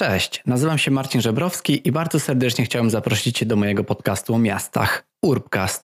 Cześć, nazywam się Marcin Żebrowski i bardzo serdecznie chciałem zaprosić Cię do mojego podcastu o miastach Urbcast.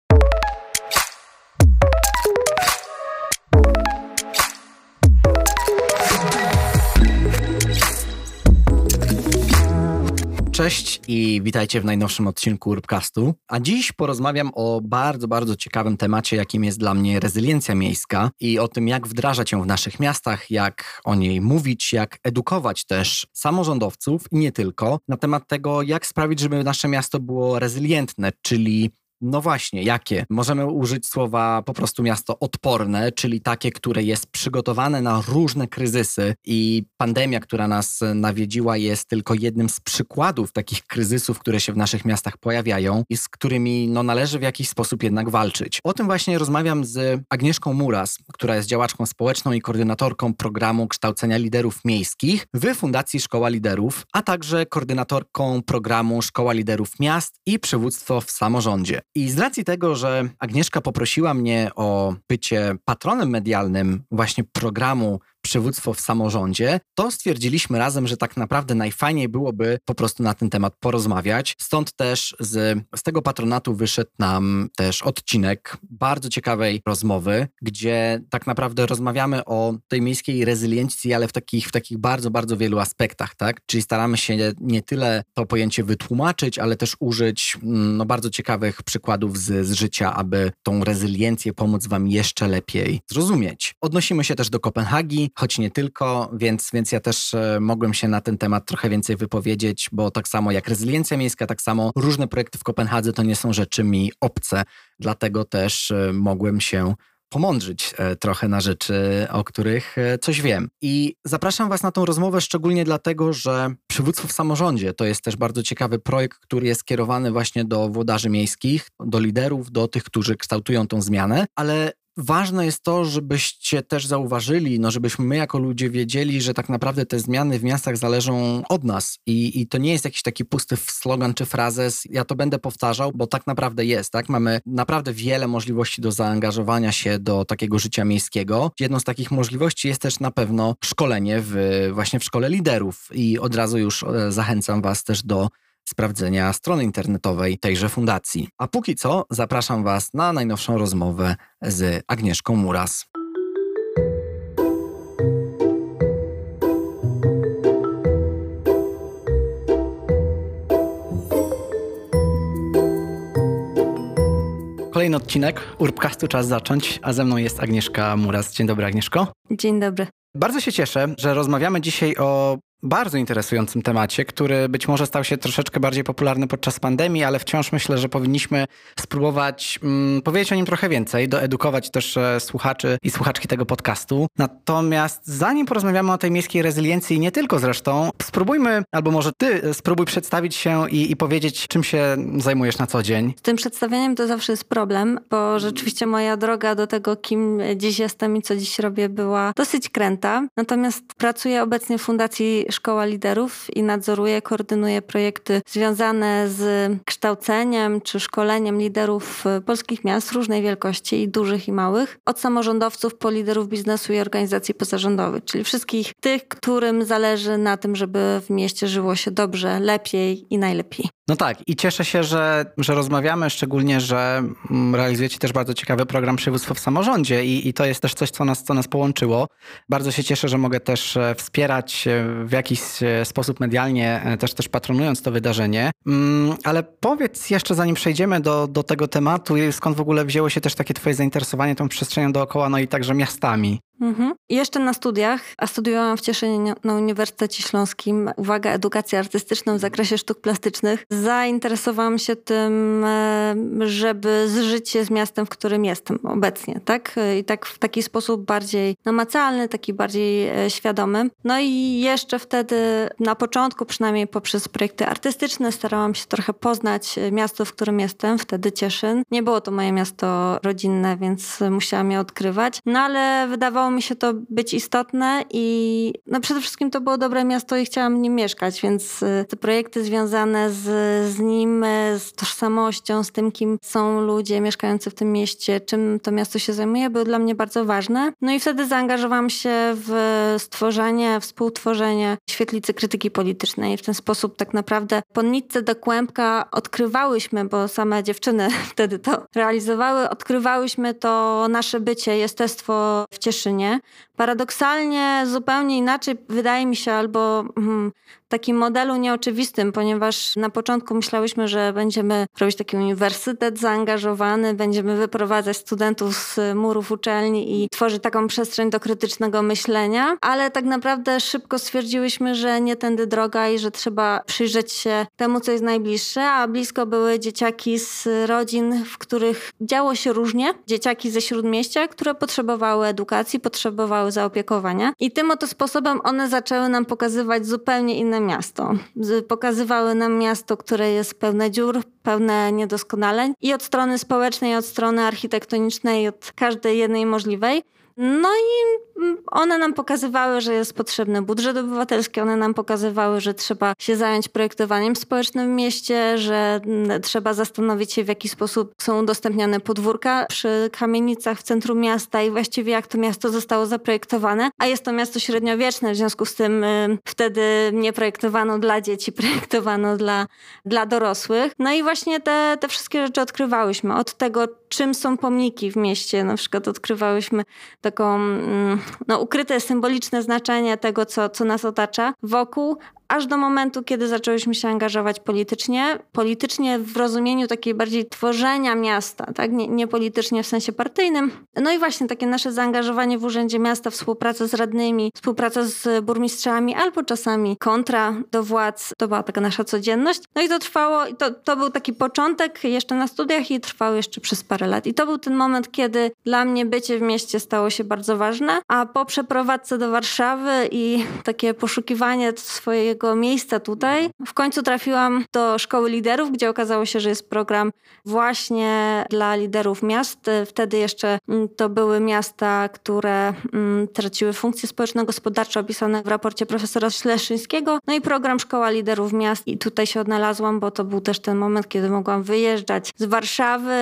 Cześć i witajcie w najnowszym odcinku Urbcastu. A dziś porozmawiam o bardzo, bardzo ciekawym temacie, jakim jest dla mnie rezyliencja miejska i o tym, jak wdrażać ją w naszych miastach, jak o niej mówić, jak edukować też samorządowców i nie tylko na temat tego, jak sprawić, żeby nasze miasto było rezylientne, czyli no właśnie, jakie? Możemy użyć słowa po prostu miasto odporne, czyli takie, które jest przygotowane na różne kryzysy i pandemia, która nas nawiedziła, jest tylko jednym z przykładów takich kryzysów, które się w naszych miastach pojawiają i z którymi no, należy w jakiś sposób jednak walczyć. O tym właśnie rozmawiam z Agnieszką Muras, która jest działaczką społeczną i koordynatorką programu kształcenia liderów miejskich w Fundacji Szkoła Liderów, a także koordynatorką programu Szkoła Liderów Miast i Przywództwo w Samorządzie. I z racji tego, że Agnieszka poprosiła mnie o bycie patronem medialnym właśnie programu przywództwo w samorządzie, to stwierdziliśmy razem, że tak naprawdę najfajniej byłoby po prostu na ten temat porozmawiać. Stąd też z, z tego patronatu wyszedł nam też odcinek bardzo ciekawej rozmowy, gdzie tak naprawdę rozmawiamy o tej miejskiej rezyliencji, ale w takich, w takich bardzo, bardzo wielu aspektach, tak? Czyli staramy się nie tyle to pojęcie wytłumaczyć, ale też użyć mm, no, bardzo ciekawych przykładów z, z życia, aby tą rezyliencję pomóc Wam jeszcze lepiej zrozumieć. Odnosimy się też do Kopenhagi, choć nie tylko, więc, więc ja też e, mogłem się na ten temat trochę więcej wypowiedzieć, bo tak samo jak rezyliencja miejska, tak samo różne projekty w Kopenhadze to nie są rzeczy mi obce, dlatego też e, mogłem się pomądrzyć e, trochę na rzeczy, o których coś wiem. I zapraszam Was na tą rozmowę szczególnie dlatego, że przywództwo w samorządzie to jest też bardzo ciekawy projekt, który jest skierowany właśnie do włodarzy miejskich, do liderów, do tych, którzy kształtują tą zmianę, ale ważne jest to, żebyście też zauważyli, no żebyśmy my jako ludzie wiedzieli, że tak naprawdę te zmiany w miastach zależą od nas i, i to nie jest jakiś taki pusty slogan czy frazes. Ja to będę powtarzał, bo tak naprawdę jest, tak? Mamy naprawdę wiele możliwości do zaangażowania się do takiego życia miejskiego. Jedną z takich możliwości jest też na pewno szkolenie w, właśnie w szkole liderów i od razu już e, zachęcam Was też do sprawdzenia strony internetowej tejże fundacji. A póki co zapraszam Was na najnowszą rozmowę z Agnieszką Muras. Kolejny odcinek Urbcastu czas zacząć, a ze mną jest Agnieszka Muras. Dzień dobry Agnieszko. Dzień dobry. Bardzo się cieszę, że rozmawiamy dzisiaj o bardzo interesującym temacie, który być może stał się troszeczkę bardziej popularny podczas pandemii, ale wciąż myślę, że powinniśmy spróbować mm, powiedzieć o nim trochę więcej, doedukować też e, słuchaczy i słuchaczki tego podcastu. Natomiast zanim porozmawiamy o tej miejskiej rezyliencji, nie tylko zresztą, spróbujmy, albo może ty e, spróbuj przedstawić się i, i powiedzieć, czym się zajmujesz na co dzień. Z tym przedstawieniem to zawsze jest problem, bo rzeczywiście moja droga do tego, kim dziś jestem i co dziś robię, była dosyć kręta. Natomiast pracuję obecnie w Fundacji Szkoła Liderów i nadzoruję, koordynuję projekty związane z kształceniem czy szkoleniem liderów polskich miast różnej wielkości, i dużych i małych, od samorządowców po liderów biznesu i organizacji pozarządowych, czyli wszystkich tych, którym zależy na tym, żeby w mieście żyło się dobrze, lepiej i najlepiej. No tak, i cieszę się, że, że rozmawiamy, szczególnie, że mm, realizujecie też bardzo ciekawy program przywództwa w samorządzie i, i to jest też coś, co nas, co nas połączyło. Bardzo się cieszę, że mogę też e, wspierać e, w jakiś e, sposób medialnie, też też patronując to wydarzenie. Mm, ale powiedz jeszcze, zanim przejdziemy do, do tego tematu, skąd w ogóle wzięło się też takie twoje zainteresowanie tą przestrzenią dookoła, no i także miastami? Mhm. Jeszcze na studiach, a studiowałam w Cieszynie na Uniwersytecie Śląskim, uwaga, edukację artystyczną w zakresie sztuk plastycznych. Zainteresowałam się tym, e, żeby zżyć się z miastem, w którym jestem obecnie, tak? I tak w taki sposób bardziej namacalny, taki bardziej e, świadomy. No i jeszcze wtedy, na początku przynajmniej poprzez projekty artystyczne, starałam się trochę poznać e, miasto, w którym jestem, wtedy Cieszyn. Nie było to moje miasto rodzinne, więc musiałam je odkrywać. No ale wydawało wydawało mi się to być istotne i no przede wszystkim to było dobre miasto i chciałam w nim mieszkać, więc y, te projekty związane z, z nim, z tożsamością, z tym, kim są ludzie mieszkający w tym mieście, czym to miasto się zajmuje, były dla mnie bardzo ważne. No i wtedy zaangażowałam się w stworzenie, współtworzenie świetlicy krytyki politycznej. W ten sposób tak naprawdę po nitce do kłębka odkrywałyśmy, bo same dziewczyny wtedy to realizowały, odkrywałyśmy to nasze bycie, jestestwo w Cieszynie nie, Paradoksalnie zupełnie inaczej wydaje mi się, albo hmm, takim modelu nieoczywistym, ponieważ na początku myślałyśmy, że będziemy robić taki uniwersytet zaangażowany, będziemy wyprowadzać studentów z murów uczelni i tworzyć taką przestrzeń do krytycznego myślenia, ale tak naprawdę szybko stwierdziłyśmy, że nie tędy droga i że trzeba przyjrzeć się temu, co jest najbliższe, a blisko były dzieciaki z rodzin, w których działo się różnie, dzieciaki ze śródmieścia, które potrzebowały edukacji, potrzebowały zaopiekowania i tym oto sposobem one zaczęły nam pokazywać zupełnie inne miasto. Pokazywały nam miasto, które jest pełne dziur, pełne niedoskonaleń i od strony społecznej, od strony architektonicznej, od każdej jednej możliwej. No i one nam pokazywały, że jest potrzebny budżet obywatelski, one nam pokazywały, że trzeba się zająć projektowaniem społecznym w mieście, że trzeba zastanowić się, w jaki sposób są udostępniane podwórka przy kamienicach w centrum miasta i właściwie jak to miasto zostało zaprojektowane. A jest to miasto średniowieczne, w związku z tym y, wtedy nie projektowano dla dzieci, projektowano dla, dla dorosłych. No i właśnie te, te wszystkie rzeczy odkrywałyśmy. Od tego, czym są pomniki w mieście, na przykład odkrywałyśmy taką mm, no, ukryte symboliczne znaczenie tego, co, co nas otacza wokół, aż do momentu, kiedy zaczęłyśmy się angażować politycznie. Politycznie w rozumieniu takiej bardziej tworzenia miasta, tak? nie, nie politycznie w sensie partyjnym. No i właśnie takie nasze zaangażowanie w Urzędzie Miasta, współpraca z radnymi, współpraca z burmistrzami, albo czasami kontra do władz. To była taka nasza codzienność. No i to trwało, to, to był taki początek jeszcze na studiach i trwał jeszcze przez parę lat. I to był ten moment, kiedy dla mnie bycie w mieście stało się bardzo ważne, a po przeprowadzce do Warszawy i takie poszukiwanie swojej miejsca tutaj. W końcu trafiłam do szkoły liderów, gdzie okazało się, że jest program właśnie dla liderów miast. Wtedy jeszcze mm, to były miasta, które mm, traciły funkcje społeczno-gospodarcze opisane w raporcie profesora Śleszyńskiego. No i program Szkoła Liderów Miast i tutaj się odnalazłam, bo to był też ten moment, kiedy mogłam wyjeżdżać z Warszawy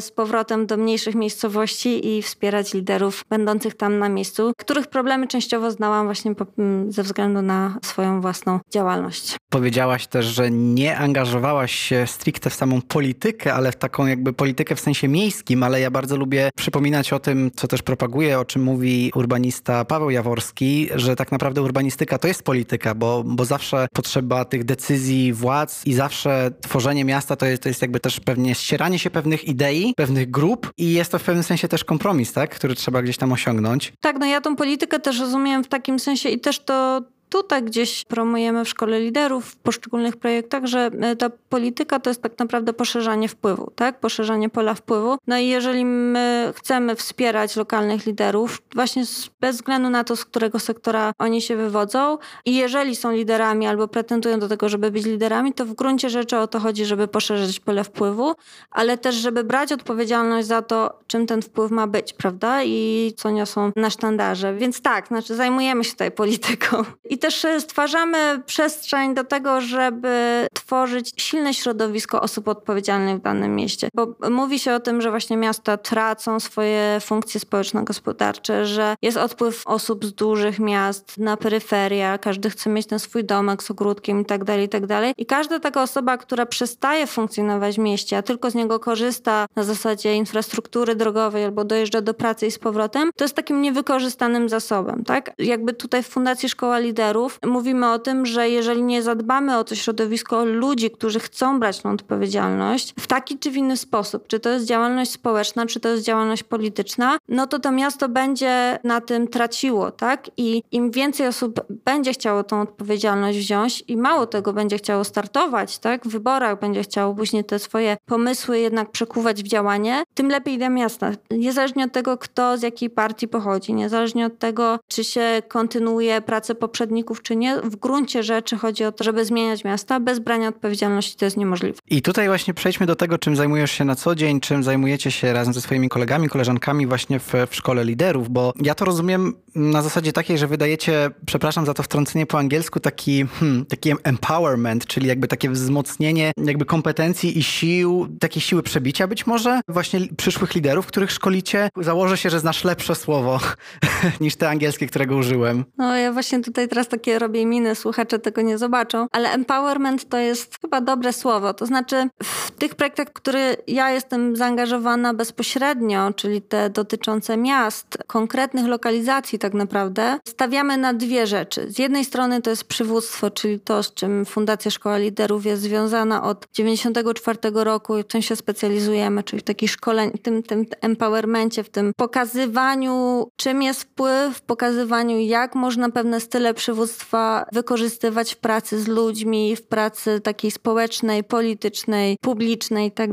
z powrotem do mniejszych miejscowości i wspierać liderów będących tam na miejscu, których problemy częściowo znałam właśnie mm, ze względu na swoją własną działalność. Powiedziałaś też, że nie angażowałaś się stricte w samą politykę, ale w taką jakby politykę w sensie miejskim, ale ja bardzo lubię przypominać o tym, co też propaguje, o czym mówi urbanista Paweł Jaworski, że tak naprawdę urbanistyka to jest polityka, bo, bo zawsze potrzeba tych decyzji władz i zawsze tworzenie miasta to jest, to jest jakby też pewnie ścieranie się pewnych idei, pewnych grup i jest to w pewnym sensie też kompromis, tak, który trzeba gdzieś tam osiągnąć. Tak, no ja tą politykę też rozumiem w takim sensie i też to tutaj gdzieś promujemy w szkole liderów w poszczególnych projektach, że e, ta polityka to jest tak naprawdę poszerzanie wpływu, tak? Poszerzanie pola wpływu. No i jeżeli my chcemy wspierać lokalnych liderów, właśnie bez względu na to, z którego sektora oni się wywodzą i jeżeli są liderami albo pretendują do tego, żeby być liderami, to w gruncie rzeczy o to chodzi, żeby poszerzyć pole wpływu, ale też, żeby brać odpowiedzialność za to, czym ten wpływ ma być, prawda? I co niosą na sztandarze. Więc tak, znaczy zajmujemy się tutaj polityką. I też stwarzamy przestrzeń do tego, żeby tworzyć silne środowisko osób odpowiedzialnych w danym mieście. Bo mówi się o tym, że właśnie miasta tracą swoje funkcje społeczno-gospodarcze, że jest odpływ osób z dużych miast na peryferia, każdy chce mieć ten swój domek z ogródkiem i tak dalej, i tak. I każda taka osoba, która przestaje funkcjonować w mieście, a tylko z niego korzysta na zasadzie infrastruktury drogowej albo dojeżdża do pracy i z powrotem, to jest takim niewykorzystanym zasobem, tak? Jakby tutaj w Fundacji Szkoła Liderów mówimy o tym, że jeżeli nie zadbamy o to środowisko ludzi, którzy chcą brać tą odpowiedzialność w taki czy w inny sposób, czy to jest działalność społeczna, czy to jest działalność polityczna, no to to miasto będzie na tym traciło, tak? I im więcej osób będzie chciało tą odpowiedzialność wziąć i mało tego będzie chciało startować, tak? W wyborach będzie chciało później te swoje pomysły jednak przekuwać w działanie, tym lepiej dla miasta. Niezależnie od tego, kto z jakiej partii pochodzi, niezależnie od tego, czy się kontynuuje pracę poprzednich czy nie. W gruncie rzeczy chodzi o to, żeby zmieniać miasta bez brania odpowiedzialności to jest niemożliwe. I tutaj właśnie przejdźmy do tego, czym zajmujesz się na co dzień, czym zajmujecie się razem ze swoimi kolegami, koleżankami właśnie w, w szkole liderów, bo ja to rozumiem na zasadzie takiej, że wydajecie, przepraszam za to wtrącenie po angielsku, taki, hmm, taki empowerment, czyli jakby takie wzmocnienie jakby kompetencji i sił, takiej siły przebicia być może właśnie przyszłych liderów, których szkolicie. Założę się, że znasz lepsze słowo niż te angielskie, którego użyłem. No ja właśnie tutaj teraz takie robię miny, słuchacze tego nie zobaczą, ale empowerment to jest chyba dobre słowo. To znaczy w tych projektach, w które ja jestem zaangażowana bezpośrednio, czyli te dotyczące miast, konkretnych lokalizacji tak naprawdę, stawiamy na dwie rzeczy. Z jednej strony to jest przywództwo, czyli to, z czym Fundacja Szkoła Liderów jest związana od 94 roku w tym się specjalizujemy, czyli w takim szkoleniu, tym, tym empowermencie, w tym pokazywaniu, czym jest wpływ, pokazywaniu, jak można pewne style przywództwa wykorzystywać w pracy z ludźmi, w pracy takiej społecznej, politycznej, publicznej i tak.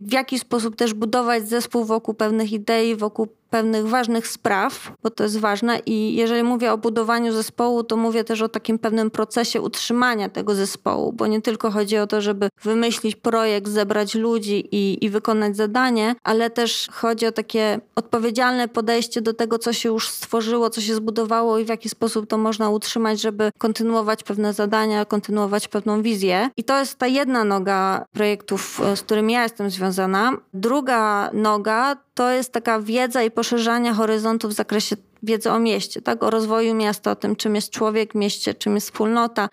W jaki sposób też budować zespół wokół pewnych idei, wokół pewnych ważnych spraw, bo to jest ważne i jeżeli mówię o budowaniu zespołu, to mówię też o takim pewnym procesie utrzymania tego zespołu, bo nie tylko chodzi o to, żeby wymyślić projekt, zebrać ludzi i, i wykonać zadanie, ale też chodzi o takie odpowiedzialne podejście do tego, co się już stworzyło, co się zbudowało i w jaki sposób to można utrzymać, żeby kontynuować pewne zadania, kontynuować pewną wizję. I to jest ta jedna noga projektów, z którymi ja jestem związana. Druga noga to jest taka wiedza i poszerzania horyzontów w zakresie wiedzy o mieście, tak? o rozwoju miasta, o tym, czym jest człowiek w mieście, czym jest wspólnota,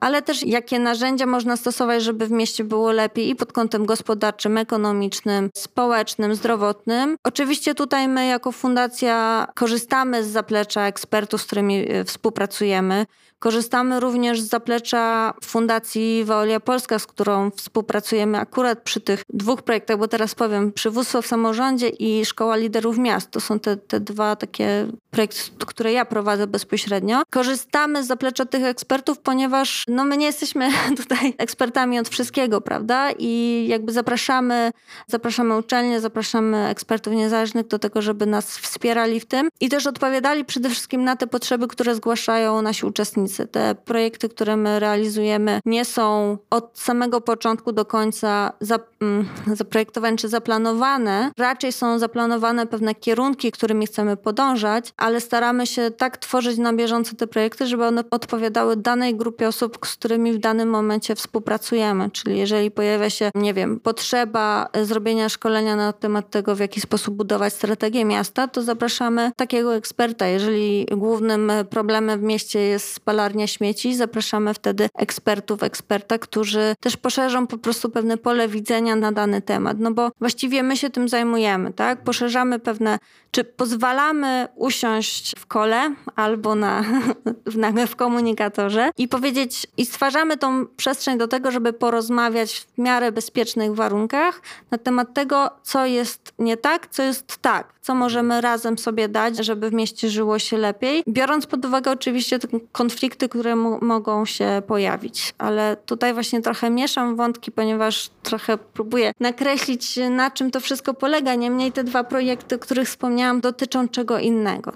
ale też jakie narzędzia można stosować, żeby w mieście było lepiej i pod kątem gospodarczym, ekonomicznym, społecznym, zdrowotnym. Oczywiście tutaj my jako fundacja korzystamy z zaplecza ekspertów, z którymi e, współpracujemy. Korzystamy również z zaplecza Fundacji Waolia Polska, z którą współpracujemy akurat przy tych dwóch projektach, bo teraz powiem, przywództwo w samorządzie i Szkoła Liderów Miast. To są te, te dwa takie projekty, które ja prowadzę bezpośrednio. Korzystamy z zaplecza tych ekspertów, ponieważ no, my nie jesteśmy tutaj ekspertami od wszystkiego, prawda? I jakby zapraszamy, zapraszamy uczelnie, zapraszamy ekspertów niezależnych do tego, żeby nas wspierali w tym i też odpowiadali przede wszystkim na te potrzeby, które zgłaszają nasi uczestnicy te projekty, które my realizujemy, nie są od samego początku do końca mm, zaprojektowane czy zaplanowane. Raczej są zaplanowane pewne kierunki, którymi chcemy podążać, ale staramy się tak tworzyć na bieżąco te projekty, żeby one odpowiadały danej grupie osób, z którymi w danym momencie współpracujemy. Czyli jeżeli pojawia się, nie wiem, potrzeba zrobienia szkolenia na temat tego, w jaki sposób budować strategię miasta, to zapraszamy takiego eksperta. Jeżeli głównym problemem w mieście jest spalanie spalarnia śmieci. Zapraszamy wtedy ekspertów, eksperta, którzy też poszerzą po prostu pewne pole widzenia na dany temat. No bo właściwie my się tym zajmujemy, tak? Poszerzamy pewne, czy pozwalamy usiąść w kole albo na, na, w komunikatorze i powiedzieć, i stwarzamy tą przestrzeń do tego, żeby porozmawiać w miarę bezpiecznych warunkach na temat tego, co jest nie tak, co jest tak, co możemy razem sobie dać, żeby w mieście żyło się lepiej. Biorąc pod uwagę oczywiście konflikt konflikty, które mogą się pojawić. Ale tutaj właśnie trochę mieszam wątki, ponieważ trochę próbuję nakreślić, na czym to wszystko polega. Niemniej te dwa projekty, o których wspomniałam, dotyczą czego innego.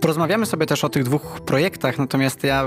Porozmawiamy sobie też o tych dwóch projektach, natomiast ja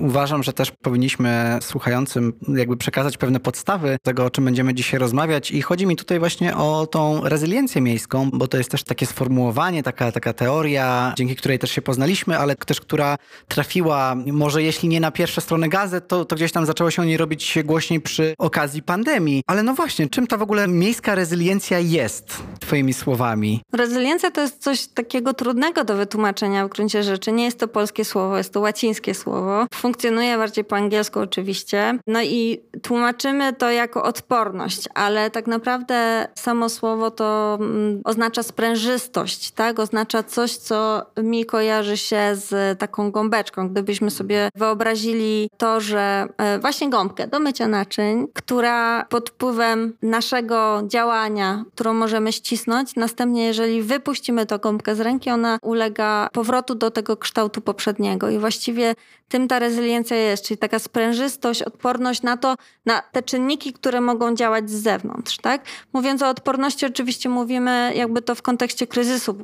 uważam, że też powinniśmy słuchającym jakby przekazać pewne podstawy tego, o czym będziemy dzisiaj rozmawiać i chodzi mi tutaj właśnie o tą rezyliencję miejską, bo to jest też takie sformułowanie, taka, taka teoria, dzięki której też się poznaliśmy, ale też która trafiła, może jeśli nie na pierwsze strony gazet, to, to gdzieś tam zaczęło się o niej robić głośniej przy okazji pandemii. Ale no właśnie, czym ta w ogóle miejska rezyliencja jest, twoimi słowami? Rezyliencja to jest coś takiego trudnego do wytłumaczenia w gruncie rzeczy. Nie jest to polskie słowo, jest to łacińskie słowo. Funkcjonuje bardziej po angielsku oczywiście. No i tłumaczymy to jako odporność, ale tak naprawdę samo słowo to mm, oznacza sprężystość, tak? Oznacza coś, co mi kojarzy się z taką gąbeczką. Gdybyśmy sobie wyobrazili to, że e, właśnie gąbkę do mycia naczyń, która pod wpływem naszego działania, którą możemy ścisnąć, następnie jeżeli wypuścimy tę gąbkę z ręki, ona ulega powrotu do tego kształtu poprzedniego. I właściwie tym ta rezyliencja jest, czyli taka sprężystość, odporność na to, na te czynniki, które mogą działać z zewnątrz, tak? Mówiąc o odporności, oczywiście mówimy jakby to w kontekście kryzysu,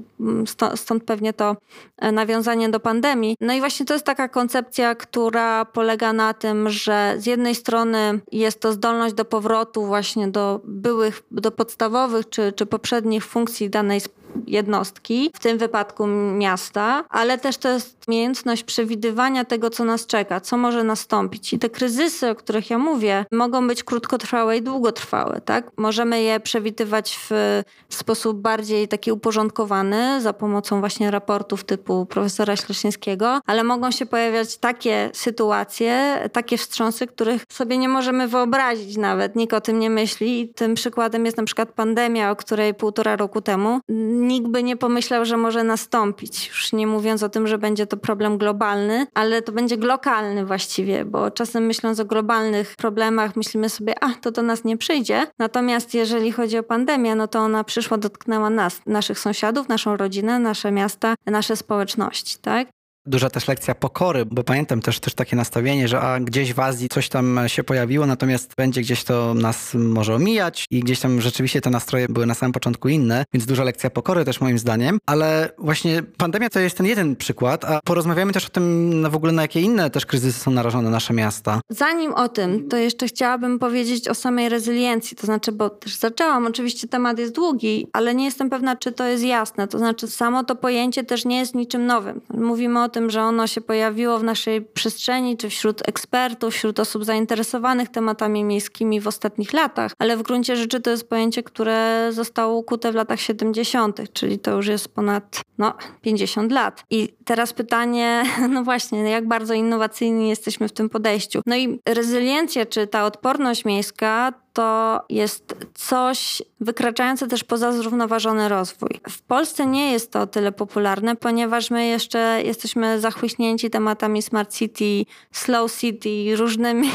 stąd, stąd pewnie to e, nawiązanie do pandemii. No i właśnie to jest taka koncepcja, która polega na tym, że z jednej strony jest to zdolność do powrotu właśnie do byłych, do podstawowych czy, czy poprzednich funkcji danej jednostki, w tym wypadku miasta, ale też to jest umiejętność przewidywania tego, co nas czeka, co może nastąpić. I te kryzysy, o których ja mówię, mogą być krótkotrwałe i długotrwałe. Tak? Możemy je przewidywać w sposób bardziej taki uporządkowany, za pomocą właśnie raportów typu profesora Śleszyńskiego, ale mogą się pojawiać takie sytuacje, takie wstrząsy, których sobie nie możemy wyobrazić nawet. Nikt o tym nie myśli. I tym przykładem jest na przykład pandemia, o której półtora roku temu nikt by nie pomyślał, że może nastąpić. Już nie mówiąc o tym, że będzie to problem globalny, ale to będzie lokalny właściwie, bo czasem myśląc o globalnych problemach, myślimy sobie, a to do nas nie przyjdzie. Natomiast jeżeli chodzi o pandemię, no to ona przyszła, dotknęła nas, naszych sąsiadów, naszą rodzinę, nasze miasta, nasze społeczności, tak? Duża też lekcja pokory, bo pamiętam też, też takie nastawienie, że a gdzieś w Azji coś tam się pojawiło, natomiast będzie gdzieś to nas może omijać i gdzieś tam rzeczywiście te nastroje były na samym początku inne, więc duża lekcja pokory też moim zdaniem, ale właśnie pandemia to jest ten jeden przykład, a porozmawiamy też o tym w ogóle na jakie inne też kryzysy są narażone nasze miasta. Zanim o tym, to jeszcze chciałabym powiedzieć o samej rezyliencji, to znaczy, bo też zaczęłam, oczywiście temat jest długi, ale nie jestem pewna, czy to jest jasne, to znaczy samo to pojęcie też nie jest niczym nowym. Mówimy o tym, że ono się pojawiło w naszej przestrzeni, czy wśród ekspertów, wśród osób zainteresowanych tematami miejskimi w ostatnich latach, ale w gruncie rzeczy to jest pojęcie, które zostało ukute w latach 70., czyli to już jest ponad no, 50 lat. I teraz pytanie, no właśnie, jak bardzo innowacyjni jesteśmy w tym podejściu. No i rezyliencja, czy ta odporność miejska, to jest coś wykraczające też poza zrównoważony rozwój. W Polsce nie jest to tyle popularne, ponieważ my jeszcze jesteśmy zachłyśnięci tematami smart city, slow city, różnymi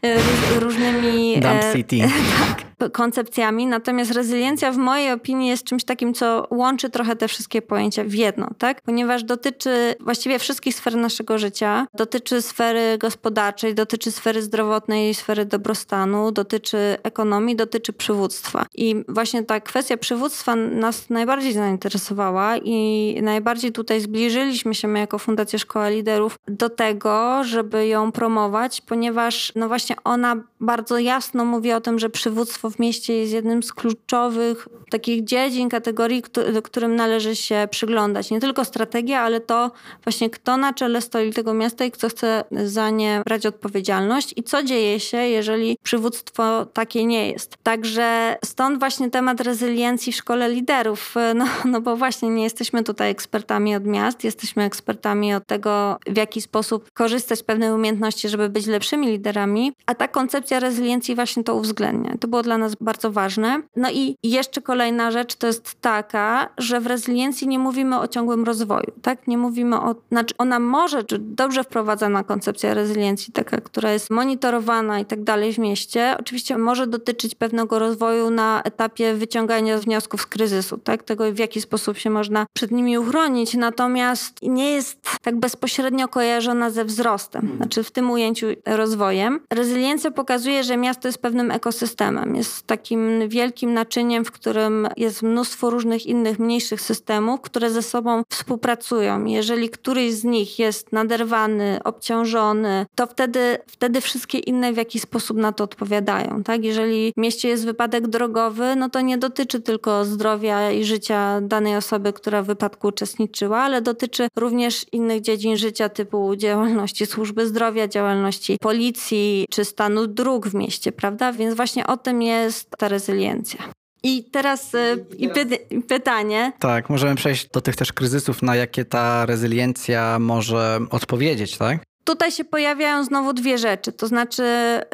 różnymi Dump e, city. tak, koncepcjami. Natomiast rezyliencja w mojej opinii jest czymś takim, co łączy trochę te wszystkie pojęcia w jedno, tak? Ponieważ dotyczy właściwie wszystkich sfer naszego życia. Dotyczy sfery gospodarczej, dotyczy sfery zdrowotnej, sfery dobrostanu, dotyczy ekonomii, dotyczy przywództwa. I właśnie ta kwestia przywództwa nas najbardziej zainteresowała i najbardziej tutaj zbliżyliśmy się my jako Fundacja Szkoła Liderów do tego, żeby ją promować, ponieważ no właśnie ona bardzo jasno mówi o tym, że przywództwo w mieście jest jednym z kluczowych takich dziedzin, kategorii, którym należy się przyglądać. Nie tylko strategia, ale to właśnie kto na czele stoi tego miasta i kto chce za nie brać odpowiedzialność i co dzieje się, jeżeli przywództwo takie nie jest. Także stąd właśnie temat rezyliencji w szkole liderów, no, no bo właśnie nie jesteśmy tutaj ekspertami od miast, jesteśmy ekspertami od tego, w jaki sposób korzystać z pewnej umiejętności, żeby być lepszymi liderami, a ta koncepcja rezyliencji właśnie to uwzględnia. To było dla nas bardzo ważne. No i jeszcze kolejna rzecz to jest taka, że w rezyliencji nie mówimy o ciągłym rozwoju, tak? Nie mówimy o, znaczy ona może, czy dobrze wprowadzana koncepcja rezyliencji, taka, która jest monitorowana i tak dalej w mieście, oczywiście może dotyczyć pewnego rozwoju na etapie wyciągania wniosków z kryzysu, tak? tego w jaki sposób się można przed nimi uchronić, natomiast nie jest tak bezpośrednio kojarzona ze wzrostem, znaczy w tym ujęciu rozwojem. Rezyliencja pokazuje, że miasto jest pewnym ekosystemem, jest takim wielkim naczyniem, w którym jest mnóstwo różnych innych mniejszych systemów, które ze sobą współpracują. Jeżeli któryś z nich jest naderwany, obciążony, to wtedy, wtedy wszystkie inne w jakiś sposób na to odpowiadają. Tak? Jeżeli w mieście jest wypadek drogowy, no to nie dotyczy tylko zdrowia i życia danej osoby, która w wypadku uczestniczyła, ale dotyczy również innych dziedzin życia typu działalności służby zdrowia, działalności policji czy stanu dróg w mieście, prawda? Więc właśnie o tym jest ta rezyliencja. I teraz y, i py pytanie. Tak, możemy przejść do tych też kryzysów, na jakie ta rezyliencja może odpowiedzieć, tak? Tutaj się pojawiają znowu dwie rzeczy. To znaczy,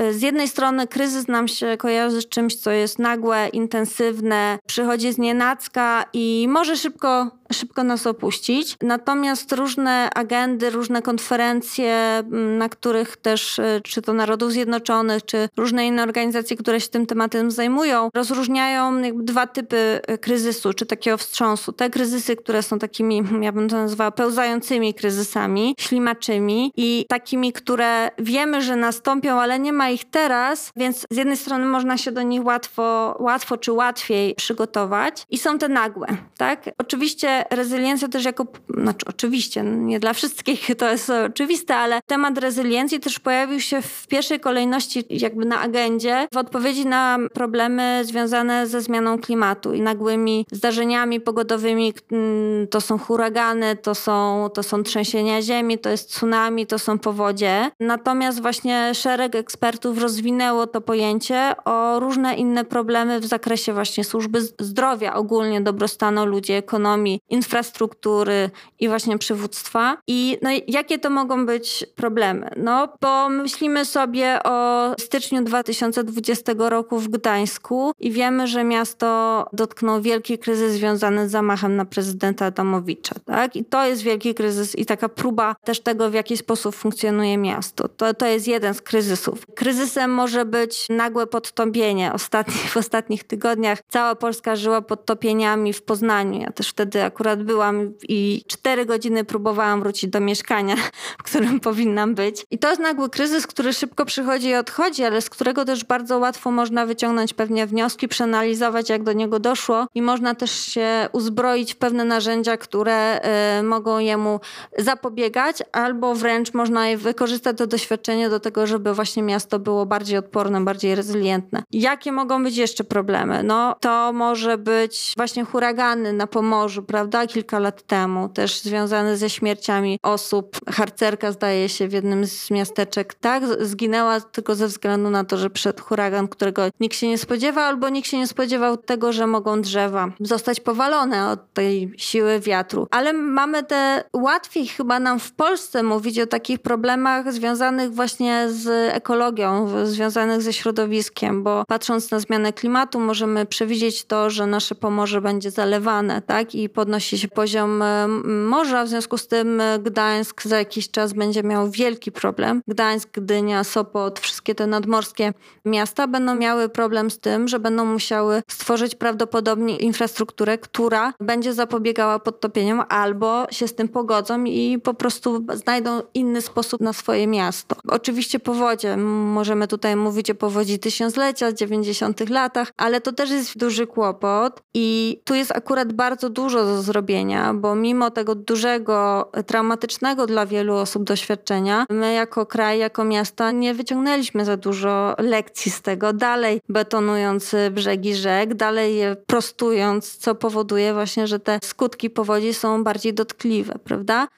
y, z jednej strony kryzys nam się kojarzy z czymś, co jest nagłe, intensywne, przychodzi z nienacka i może szybko szybko nas opuścić. Natomiast różne agendy, różne konferencje, na których też, e, czy to Narodów Zjednoczonych, czy różne inne organizacje, które się tym tematem zajmują, rozróżniają dwa typy e, kryzysu, czy takiego wstrząsu. Te kryzysy, które są takimi, ja bym to nazwała, pełzającymi kryzysami, ślimaczymi i takimi, które wiemy, że nastąpią, ale nie ma ich teraz, więc z jednej strony można się do nich łatwo, łatwo czy łatwiej przygotować i są te nagłe, tak? Oczywiście rezyliencja też jako, znaczy oczywiście, nie dla wszystkich to jest oczywiste, ale temat rezyliencji też pojawił się w pierwszej kolejności jakby na agendzie w odpowiedzi na problemy związane ze zmianą klimatu i nagłymi zdarzeniami pogodowymi. Mm, to są huragany, to są, to są trzęsienia ziemi, to jest tsunami, to są powodzie. Natomiast właśnie szereg ekspertów rozwinęło to pojęcie o różne inne problemy w zakresie właśnie służby zdrowia, ogólnie dobrostanu ludzi, ekonomii, infrastruktury i właśnie przywództwa. I no, jakie to mogą być problemy? No, pomyślimy sobie o styczniu 2020 roku w Gdańsku i wiemy, że miasto dotknął wielki kryzys związany z zamachem na prezydenta Adamowicza. Tak? I to jest wielki kryzys i taka próba też tego, w jaki sposób funkcjonuje miasto. To, to jest jeden z kryzysów. Kryzysem może być nagłe podtopienie. Ostatni, w ostatnich tygodniach cała Polska żyła podtopieniami w Poznaniu. Ja też wtedy akurat byłam i cztery godziny próbowałam wrócić do mieszkania, w którym powinnam być. I to jest nagły kryzys, który szybko przychodzi i odchodzi, ale z którego też bardzo łatwo można wyciągnąć pewnie wnioski, przeanalizować, jak do niego doszło i można też się uzbroić w pewne narzędzia, które y, mogą jemu zapobiegać, albo wręcz można wykorzystać to doświadczenie do tego, żeby właśnie miasto było bardziej odporne, bardziej rezylientne. Jakie mogą być jeszcze problemy? No to może być właśnie huragany na Pomorzu, prawda? Kilka lat temu, też związane ze śmierciami osób. Harcerka zdaje się w jednym z miasteczek, tak? Zginęła tylko ze względu na to, że przed huragan, którego nikt się nie spodziewał, albo nikt się nie spodziewał tego, że mogą drzewa zostać powalone od tej siły wiatru. Ale mamy te łatwiej chyba nam w Polsce mówić o takich problemach związanych właśnie z ekologią, związanych ze środowiskiem, bo patrząc na zmianę klimatu, możemy przewidzieć to, że nasze Pomorze będzie zalewane, tak? I podnosi się poziom e, morza, w związku z tym e, Gdańsk za jakiś czas będzie miał wielki problem. Gdańsk, Gdynia, Sopot, wszystkie te nadmorskie miasta będą miały problem z tym, że będą musiały stworzyć prawdopodobnie infrastrukturę, która będzie zapobiegała podtopieniom albo się z tym pogodzą i po prostu znajdą inny sposób na swoje miasto. Oczywiście powodzie, możemy tutaj mówić o powodzi tysiąclecia, 90 latach, ale to też jest duży kłopot i tu jest akurat bardzo dużo zrobienia, bo mimo tego dużego, traumatycznego dla wielu osób doświadczenia, my jako kraj, jako miasta nie wyciągnęliśmy za dużo lekcji z tego, dalej betonując brzegi rzek, dalej je prostując, co powoduje właśnie, że te skutki powodzi są bardziej dotkliwe, prawda?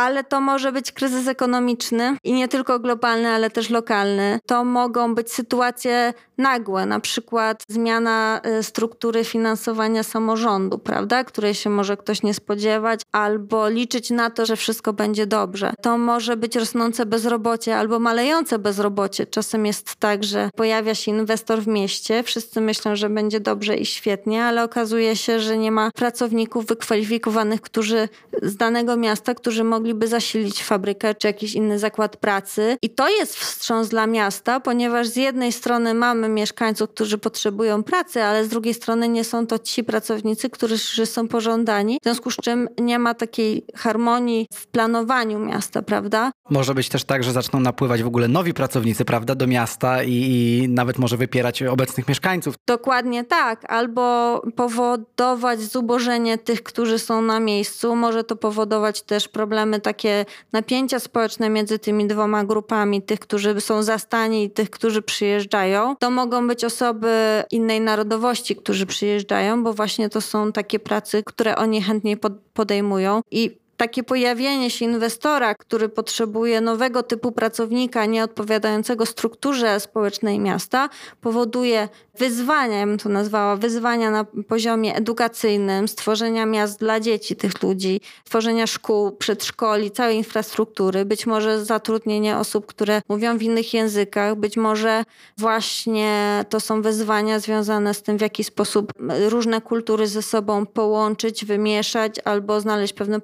Ale to może być kryzys ekonomiczny i nie tylko globalny, ale też lokalny. To mogą być sytuacje nagłe, na przykład zmiana y, struktury finansowania samorządu, prawda, której się może ktoś nie spodziewać, albo liczyć na to, że wszystko będzie dobrze. To może być rosnące bezrobocie albo malejące bezrobocie. Czasem jest tak, że pojawia się inwestor w mieście, wszyscy myślą, że będzie dobrze i świetnie, ale okazuje się, że nie ma pracowników wykwalifikowanych, którzy z danego miasta, którzy mogliby zasilić fabrykę czy jakiś inny zakład pracy. I to jest wstrząs dla miasta, ponieważ z jednej strony mamy mieszkańców, którzy potrzebują pracy, ale z drugiej strony nie są to ci pracownicy, którzy są pożądani, w związku z czym nie ma takiej harmonii w planowaniu miasta, prawda? Może być też tak, że zaczną napływać w ogóle nowi pracownicy, prawda, do miasta i, i nawet może wypierać obecnych mieszkańców. Dokładnie tak, albo powodować zubożenie tych, którzy są na miejscu. Może to powodować też problemy, takie napięcia społeczne między tymi dwoma grupami, tych, którzy są zastani i tych, którzy przyjeżdżają. To mogą być osoby innej narodowości, którzy przyjeżdżają, bo właśnie to są takie prace, które oni chętniej podejmują i takie pojawienie się inwestora, który potrzebuje nowego typu pracownika, nie odpowiadającego strukturze społecznej miasta, powoduje wyzwania, ja bym to nazwała, wyzwania na poziomie edukacyjnym, stworzenia miast dla dzieci tych ludzi, tworzenia szkół, przedszkoli, całej infrastruktury, być może zatrudnienie osób, które mówią w innych językach, być może właśnie to są wyzwania związane z tym, w jaki sposób różne kultury ze sobą połączyć, wymieszać albo znaleźć pewne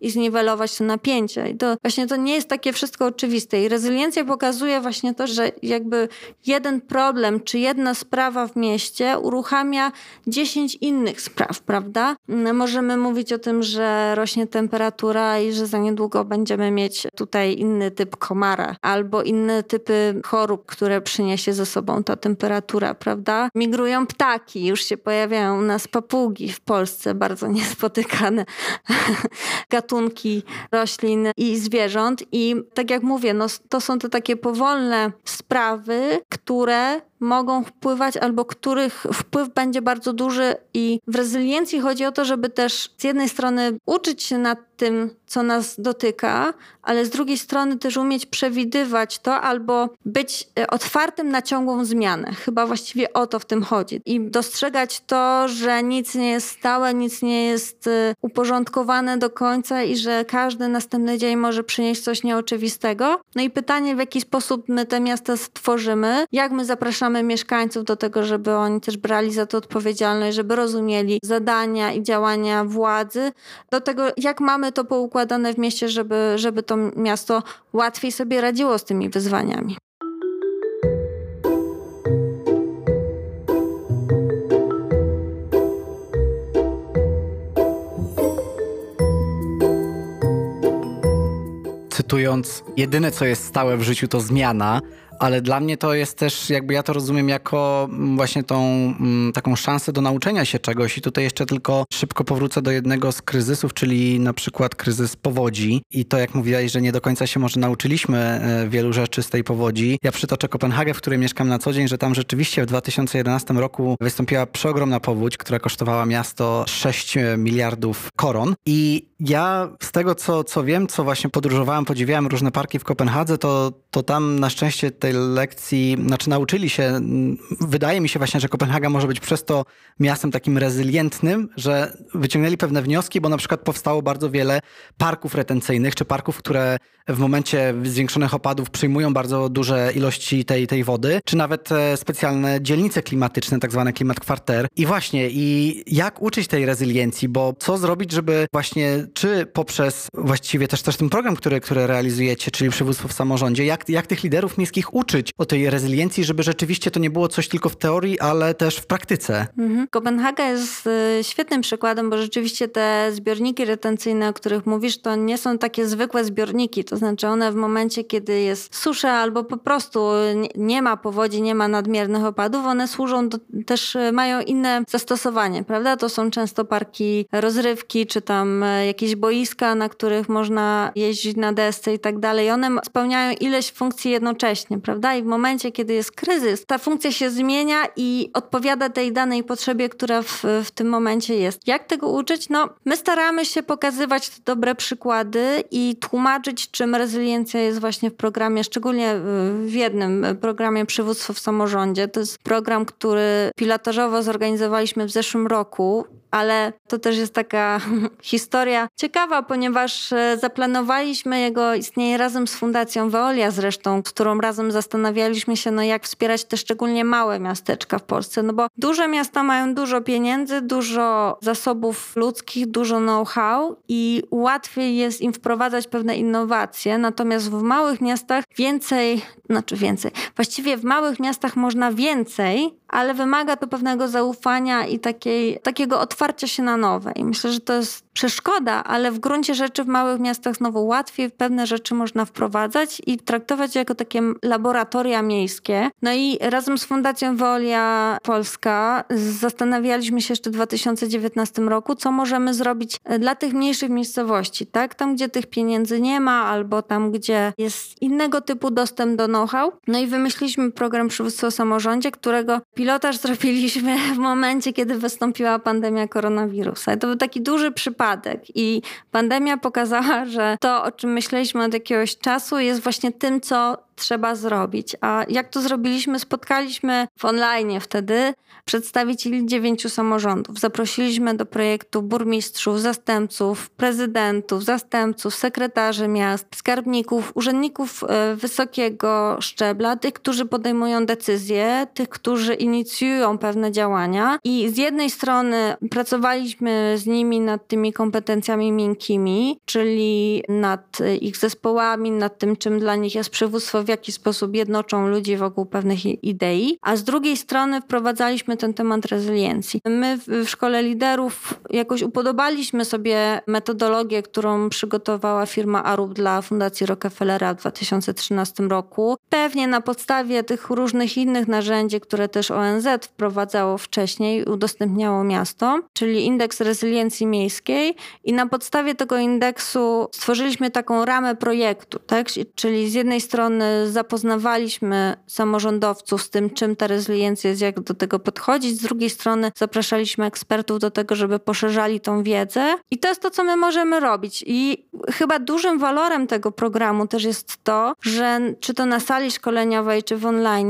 i zniwelować to napięcie. I to właśnie to nie jest takie wszystko oczywiste. I rezyliencja pokazuje właśnie to, że jakby jeden problem czy jedna sprawa w mieście uruchamia 10 innych spraw, prawda? Możemy mówić o tym, że rośnie temperatura i że za niedługo będziemy mieć tutaj inny typ komara albo inne typy chorób, które przyniesie ze sobą ta temperatura, prawda? Migrują ptaki, już się pojawiają u nas papugi w Polsce, bardzo niespotykane gatunki roślin i zwierząt. I tak jak mówię, no, to są te takie powolne sprawy, które mogą wpływać albo których wpływ będzie bardzo duży i w rezyliencji chodzi o to, żeby też z jednej strony uczyć się nad tym, co nas dotyka, ale z drugiej strony też umieć przewidywać to albo być e, otwartym na ciągłą zmianę. Chyba właściwie o to w tym chodzi. I dostrzegać to, że nic nie jest stałe, nic nie jest e, uporządkowane do końca i że każdy następny dzień może przynieść coś nieoczywistego. No i pytanie, w jaki sposób my te miasta stworzymy, jak my zapraszamy mieszkańców do tego, żeby oni też brali za to odpowiedzialność, żeby rozumieli zadania i działania władzy, do tego, jak mamy to poukładane w mieście, żeby, żeby to miasto łatwiej sobie radziło z tymi wyzwaniami. Cytując, jedyne co jest stałe w życiu to zmiana, ale dla mnie to jest też, jakby ja to rozumiem jako mm, właśnie tą mm, taką szansę do nauczenia się czegoś. I tutaj jeszcze tylko szybko powrócę do jednego z kryzysów, czyli na przykład kryzys powodzi. I to jak mówiłaś, że nie do końca się może nauczyliśmy e, wielu rzeczy z tej powodzi. Ja przytoczę Kopenhagę, w której mieszkam na co dzień, że tam rzeczywiście w 2011 roku wystąpiła przeogromna powódź, która kosztowała miasto 6 miliardów koron. I ja z tego co, co wiem, co właśnie podróżowałem, podziwiałem różne parki w Kopenhadze, to, to tam na szczęście tej lekcji, znaczy nauczyli się, wydaje mi się właśnie, że Kopenhaga może być przez to miastem takim rezylientnym, że wyciągnęli pewne wnioski, bo na przykład powstało bardzo wiele parków retencyjnych, czy parków, które w momencie zwiększonych opadów przyjmują bardzo duże ilości tej, tej wody, czy nawet e, specjalne dzielnice klimatyczne, tak zwane klimat kwarter. I właśnie, i jak uczyć tej rezyliencji, bo co zrobić, żeby właśnie, czy poprzez właściwie też, też ten program, który, który realizujecie, czyli przywództwo w samorządzie, jak, jak tych liderów miejskich uczyć o tej rezyliencji, żeby rzeczywiście to nie było coś tylko w teorii, ale też w praktyce. Mhm. Kopenhaga jest y, świetnym przykładem, bo rzeczywiście te zbiorniki retencyjne, o których mówisz, to nie są takie zwykłe zbiorniki. To znaczy one w momencie, kiedy jest susza albo po prostu nie ma powodzi, nie ma nadmiernych opadów, one służą do, też, y, mają inne zastosowanie, prawda? To są często parki rozrywki, czy tam y, jakieś boiska, na których można jeździć na desce i tak dalej. One spełniają ileś funkcji jednocześnie, prawda? I w momencie, kiedy jest kryzys, ta funkcja się zmienia i odpowiada tej danej potrzebie, która w, w tym momencie jest. Jak tego uczyć? No, my staramy się pokazywać te dobre przykłady i tłumaczyć, czym rezyliencja jest właśnie w programie, szczególnie w jednym programie Przywództwo w samorządzie. To jest program, który pilotażowo zorganizowaliśmy w zeszłym roku ale to też jest taka historia ciekawa, ponieważ e, zaplanowaliśmy jego istnienie razem z Fundacją Veolia zresztą, którą razem zastanawialiśmy się, no jak wspierać te szczególnie małe miasteczka w Polsce, no bo duże miasta mają dużo pieniędzy, dużo zasobów ludzkich, dużo know-how i łatwiej jest im wprowadzać pewne innowacje, natomiast w małych miastach więcej, znaczy więcej, właściwie w małych miastach można więcej, ale wymaga to pewnego zaufania i takiej, takiego otwarcia się na nowe. I myślę, że to jest przeszkoda, ale w gruncie rzeczy w małych miastach znowu łatwiej pewne rzeczy można wprowadzać i traktować jako takie laboratoria miejskie. No i razem z Fundacją Wolia Polska zastanawialiśmy się jeszcze w 2019 roku, co możemy zrobić e, dla tych mniejszych miejscowości, tak? Tam, gdzie tych pieniędzy nie ma, albo tam, gdzie jest innego typu dostęp do know-how. No i wymyśliliśmy program Przywództwo Samorządzie, którego pilotaż zrobiliśmy w momencie, kiedy wystąpiła pandemia koronawirusa. I to był taki duży przypadek, I pandemia pokazała, że to, o czym myśleliśmy od jakiegoś czasu, jest właśnie tym, co trzeba zrobić. A jak to zrobiliśmy? Spotkaliśmy w online wtedy przedstawicieli dziewięciu samorządów. Zaprosiliśmy do projektu burmistrzów, zastępców, prezydentów, zastępców, sekretarzy miast, skarbników, urzędników e, wysokiego szczebla, tych, którzy podejmują decyzje, tych, którzy inicjują pewne działania. I z jednej strony pracowaliśmy z nimi nad tymi kompetencjami miękkimi, czyli nad ich zespołami, nad tym, czym dla nich jest przywództwo w jaki sposób jednoczą ludzi wokół pewnych idei, a z drugiej strony wprowadzaliśmy ten temat rezyliencji. My w Szkole Liderów jakoś upodobaliśmy sobie metodologię, którą przygotowała firma Arup dla Fundacji Rockefellera w 2013 roku. Pewnie na podstawie tych różnych innych narzędzi, które też ONZ wprowadzało wcześniej, udostępniało miasto, czyli indeks rezyliencji miejskiej i na podstawie tego indeksu stworzyliśmy taką ramę projektu, tak? czyli z jednej strony zapoznawaliśmy samorządowców z tym, czym ta rezyliencja jest, jak do tego podchodzić. Z drugiej strony zapraszaliśmy ekspertów do tego, żeby poszerzali tą wiedzę. I to jest to, co my możemy robić. I chyba dużym walorem tego programu też jest to, że czy to na sali szkoleniowej, czy w online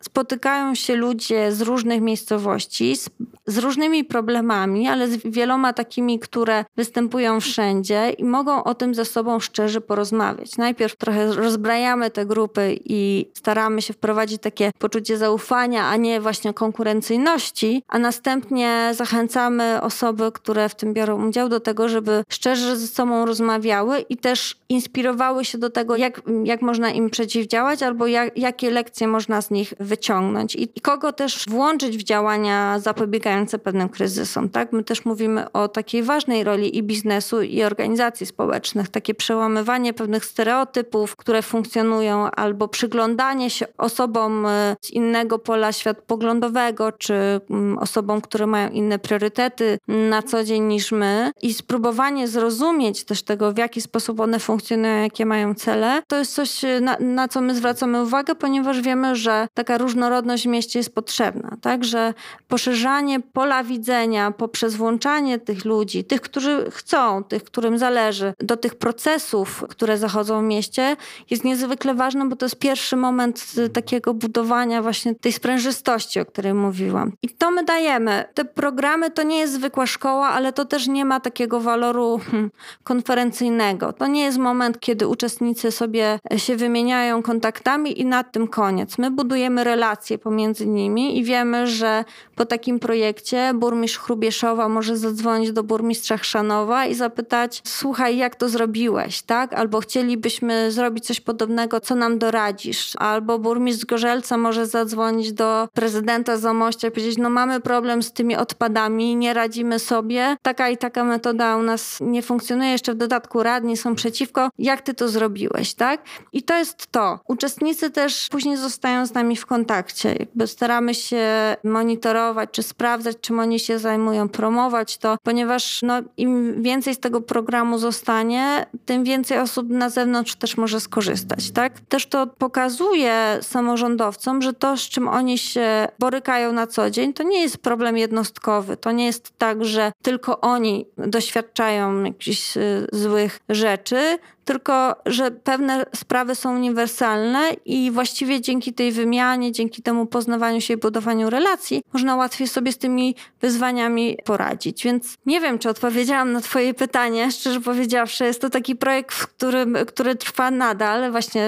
spotykają się ludzie z różnych miejscowości, z, z różnymi problemami, ale z wieloma takimi, które występują wszędzie i mogą o tym ze sobą szczerze porozmawiać. Najpierw trochę rozbrajamy te grupy, grupy i staramy się wprowadzić takie poczucie zaufania, a nie właśnie konkurencyjności, a następnie zachęcamy osoby, które w tym biorą udział do tego, żeby szczerze ze sobą rozmawiały i też inspirowały się do tego, jak, jak można im przeciwdziałać albo jak, jakie lekcje można z nich wyciągnąć i, i kogo też włączyć w działania zapobiegające pewnym kryzysom. Tak? My też mówimy o takiej ważnej roli i biznesu, i organizacji społecznych, takie przełamywanie pewnych stereotypów, które funkcjonują, albo przyglądanie się osobom e, z innego pola światopoglądowego, czy mm, osobom, które mają inne priorytety na co dzień niż my i spróbowanie zrozumieć też tego, w jaki sposób one funkcjonują, jakie mają cele, to jest coś, e, na, na co my zwracamy uwagę, ponieważ wiemy, że taka różnorodność w mieście jest potrzebna. Także poszerzanie pola widzenia poprzez włączanie tych ludzi, tych, którzy chcą, tych, którym zależy, do tych procesów, które zachodzą w mieście, jest niezwykle ważne, bo to jest pierwszy moment takiego budowania właśnie tej sprężystości, o której mówiłam. I to my dajemy. Te programy to nie jest zwykła szkoła, ale to też nie ma takiego waloru hmm, konferencyjnego. To nie jest moment, kiedy uczestnicy sobie się wymieniają kontaktami i na tym koniec. My budujemy relacje pomiędzy nimi i wiemy, że po takim projekcie burmistrz Chrubieszowa może zadzwonić do burmistrza Chrzanowa i zapytać: Słuchaj, jak to zrobiłeś, tak? Albo chcielibyśmy zrobić coś podobnego, co nam doradzisz? Albo burmistrz Gorzelca może zadzwonić do prezydenta Zamościa i powiedzieć: No, mamy problem z tymi odpadami, nie radzimy sobie. Taka i taka metoda u nas nie funkcjonuje. Jeszcze w dodatku radni są przeciwko. Jak ty to zrobiłeś, tak? I to jest to. Uczestnicy też później zostają z nami w kontakcie. Jakby staramy się monitorować, czy sprawdzać, czym oni się zajmują, promować to, ponieważ no, im więcej z tego programu zostanie, tym więcej osób na zewnątrz też może skorzystać, tak? To pokazuje samorządowcom, że to, z czym oni się borykają na co dzień, to nie jest problem jednostkowy. To nie jest tak, że tylko oni doświadczają jakichś y, złych rzeczy, tylko że pewne sprawy są uniwersalne i właściwie dzięki tej wymianie, dzięki temu poznawaniu się i budowaniu relacji, można łatwiej sobie z tymi wyzwaniami poradzić. Więc nie wiem, czy odpowiedziałam na Twoje pytanie. Szczerze powiedziawszy, jest to taki projekt, w którym, który trwa nadal. Właśnie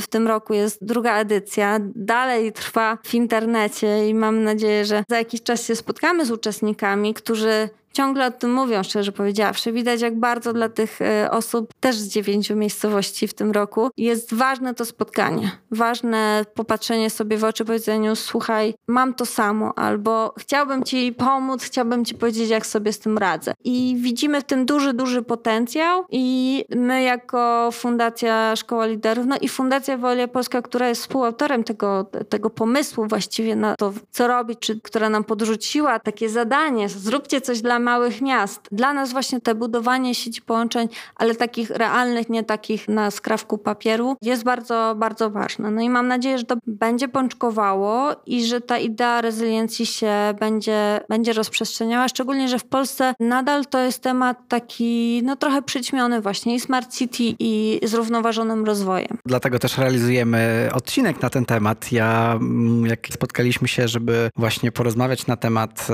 w tym roku jest druga edycja. Dalej trwa w internecie i mam nadzieję, że za jakiś czas się spotkamy z uczestnikami, którzy ciągle o tym mówią, szczerze powiedziawszy. Widać, jak bardzo dla tych e, osób, też z dziewięciu miejscowości w tym roku, jest ważne to spotkanie. Ważne popatrzenie sobie w oczy, powiedzeniu, słuchaj, mam to samo, albo chciałbym ci pomóc, chciałbym ci powiedzieć, jak sobie z tym radzę. I widzimy w tym duży, duży potencjał i my jako Fundacja Szkoła Liderów, no i Fundacja Wolia Polska, która jest współautorem tego, tego pomysłu właściwie na to, co robić, czy która nam podrzuciła takie zadanie, zróbcie coś dla małych miast. Dla nas właśnie te budowanie sieci połączeń, ale takich realnych, nie takich na skrawku papieru, jest bardzo, bardzo ważne. No i mam nadzieję, że to będzie pączkowało i że ta idea rezyliencji się będzie, będzie rozprzestrzeniała, szczególnie, że w Polsce nadal to jest temat taki no trochę przyćmiony właśnie i smart city i zrównoważonym rozwojem. Dlatego też realizujemy odcinek na ten temat. Ja mm, jak spotkaliśmy się, żeby właśnie porozmawiać na temat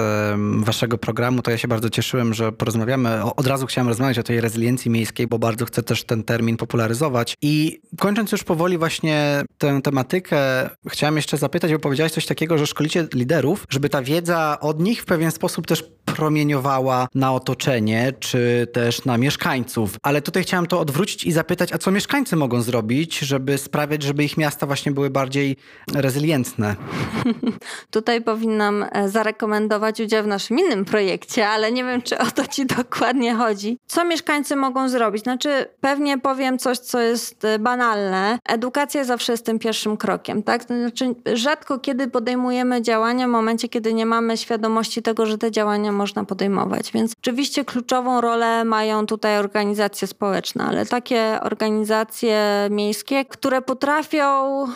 waszego programu, to ja się bardzo cieszyłem, że porozmawiamy. Od razu chciałem rozmawiać o tej rezyliencji miejskiej, bo bardzo chcę też ten termin popularyzować. I kończąc już powoli właśnie tę tematykę, chciałem jeszcze zapytać, bo powiedziałeś coś takiego, że szkolicie liderów, żeby ta wiedza od nich w pewien sposób też promieniowała na otoczenie, czy też na mieszkańców. Ale tutaj chciałem to odwrócić i zapytać, a co mieszkańcy mogą zrobić, żeby sprawiać, żeby ich miasta właśnie były bardziej rezylientne? tutaj powinnam e, zarekomendować udział w naszym innym projekcie, ale nie wiem, czy o to ci dokładnie chodzi. Co mieszkańcy mogą zrobić? Znaczy, pewnie powiem coś, co jest e, banalne. Edukacja zawsze jest tym pierwszym krokiem, tak? Znaczy, rzadko kiedy podejmujemy działania w momencie, kiedy nie mamy świadomości tego, że te działania można podejmować. Więc oczywiście kluczową rolę mają tutaj organizacje społeczne, ale takie organizacje miejskie, które potrafią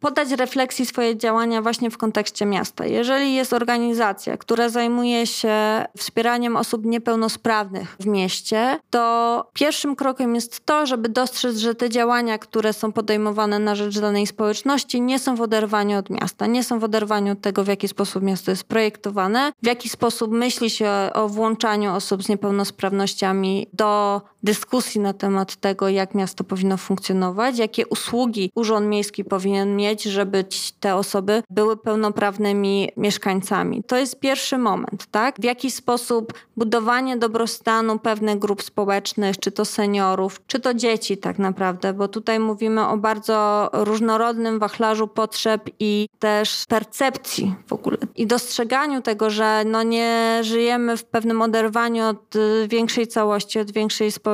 podać refleksji swoje działania właśnie w kontekście miasta. Jeżeli jest organizacja, która zajmuje się wspieraniem osób niepełnosprawnych w mieście, to pierwszym krokiem jest to, żeby dostrzec, że te działania, które są podejmowane na rzecz danej społeczności, nie są w oderwaniu od miasta, nie są w oderwaniu od tego, w jaki sposób miasto jest projektowane, w jaki sposób myśli się o włączaniu osób z niepełnosprawnościami do dyskusji na temat tego, jak miasto powinno funkcjonować, jakie usługi urząd miejski powinien mieć, żeby te osoby były pełnoprawnymi mieszkańcami. To jest pierwszy moment, tak? W jaki sposób budowanie dobrostanu pewnych grup społecznych, czy to seniorów, czy to dzieci tak naprawdę, bo tutaj mówimy o bardzo różnorodnym wachlarzu potrzeb i też percepcji w ogóle i dostrzeganiu tego, że no nie żyjemy w pewnym oderwaniu od większej całości, od większej społeczności.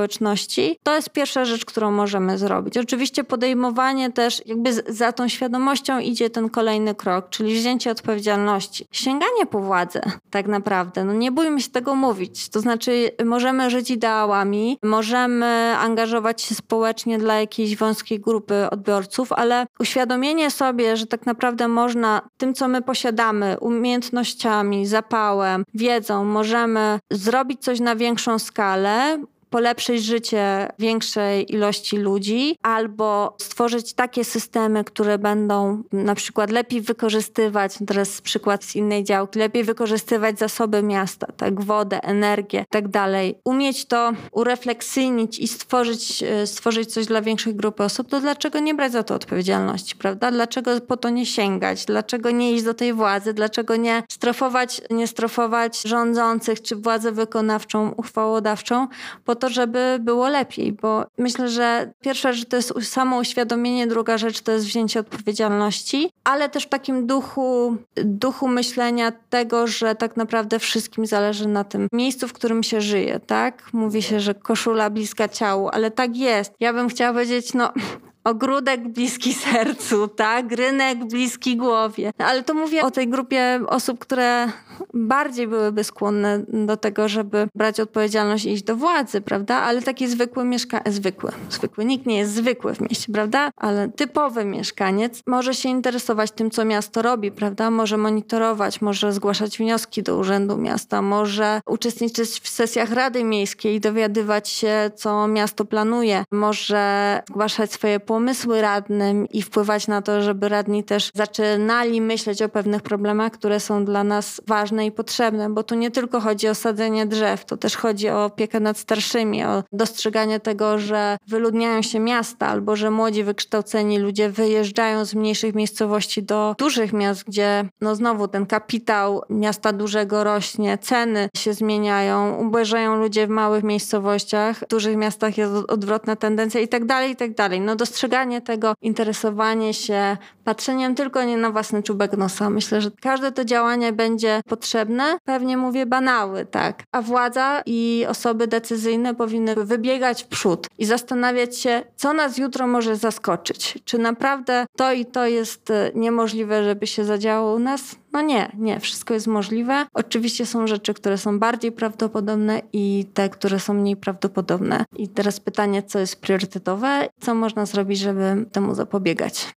To jest pierwsza rzecz, którą możemy zrobić. Oczywiście podejmowanie też jakby za tą świadomością idzie ten kolejny krok, czyli wzięcie odpowiedzialności. Sięganie po władzę tak naprawdę. No nie bójmy się tego mówić. To znaczy możemy żyć ideałami, możemy angażować się społecznie dla jakiejś wąskiej grupy odbiorców, ale uświadomienie sobie, że tak naprawdę można tym, co my posiadamy, umiejętnościami, zapałem, wiedzą, możemy zrobić coś na większą skalę, polepszyć życie większej ilości ludzi, albo stworzyć takie systemy, które będą na przykład lepiej wykorzystywać, teraz przykład z innej działki, lepiej wykorzystywać zasoby miasta, tak, wodę, energię, tak dalej. Umieć to urefleksyjnić i stworzyć, e, stworzyć coś dla większej grupy osób, to dlaczego nie brać za to odpowiedzialności, prawda? Dlaczego po to nie sięgać? Dlaczego nie iść do tej władzy? Dlaczego nie strofować, nie strofować rządzących czy władzę wykonawczą, uchwałodawczą po to, żeby było lepiej, bo myślę, że pierwsza rzecz to jest samo uświadomienie, druga rzecz to jest wzięcie odpowiedzialności, ale też w takim duchu, duchu myślenia tego, że tak naprawdę wszystkim zależy na tym miejscu, w którym się żyje, tak? Mówi się, że koszula bliska ciału, ale tak jest. Ja bym chciała powiedzieć, no ogródek bliski sercu, tak? Rynek bliski głowie. Ale to mówię o tej grupie osób, które bardziej byłyby skłonne do tego, żeby brać odpowiedzialność i iść do władzy, prawda? Ale taki zwykły mieszkaniec, zwykły, zwykły, nikt nie jest zwykły w mieście, prawda? Ale typowy mieszkaniec może się interesować tym, co miasto robi, prawda? Może monitorować, może zgłaszać wnioski do Urzędu Miasta, może uczestniczyć w sesjach Rady Miejskiej i dowiadywać się, co miasto planuje, może zgłaszać swoje pomysły radnym i wpływać na to, żeby radni też zaczynali myśleć o pewnych problemach, które są dla nas ważne i potrzebne, bo tu nie tylko chodzi o sadzenie drzew, to też chodzi o opiekę nad starszymi, o dostrzeganie tego, że wyludniają się miasta albo że młodzi, wykształceni ludzie wyjeżdżają z mniejszych miejscowości do dużych miast, gdzie no znowu ten kapitał miasta dużego rośnie, ceny się zmieniają, ubożają ludzie w małych miejscowościach, w dużych miastach jest odwrotna tendencja i tak dalej, i tak dalej. No dostrzeganie tego, interesowanie się, patrzeniem tylko nie na własny czubek nosa. Myślę, że każde to działanie będzie potrzebne, pewnie mówię banały, tak. A władza i osoby decyzyjne powinny wybiegać w przód i zastanawiać się, co nas jutro może zaskoczyć. Czy naprawdę to i to jest e, niemożliwe, żeby się zadziało u nas? No nie, nie, wszystko jest możliwe. Oczywiście są rzeczy, które są bardziej prawdopodobne i te, które są mniej prawdopodobne. I teraz pytanie, co jest priorytetowe, co można zrobić, żeby temu zapobiegać.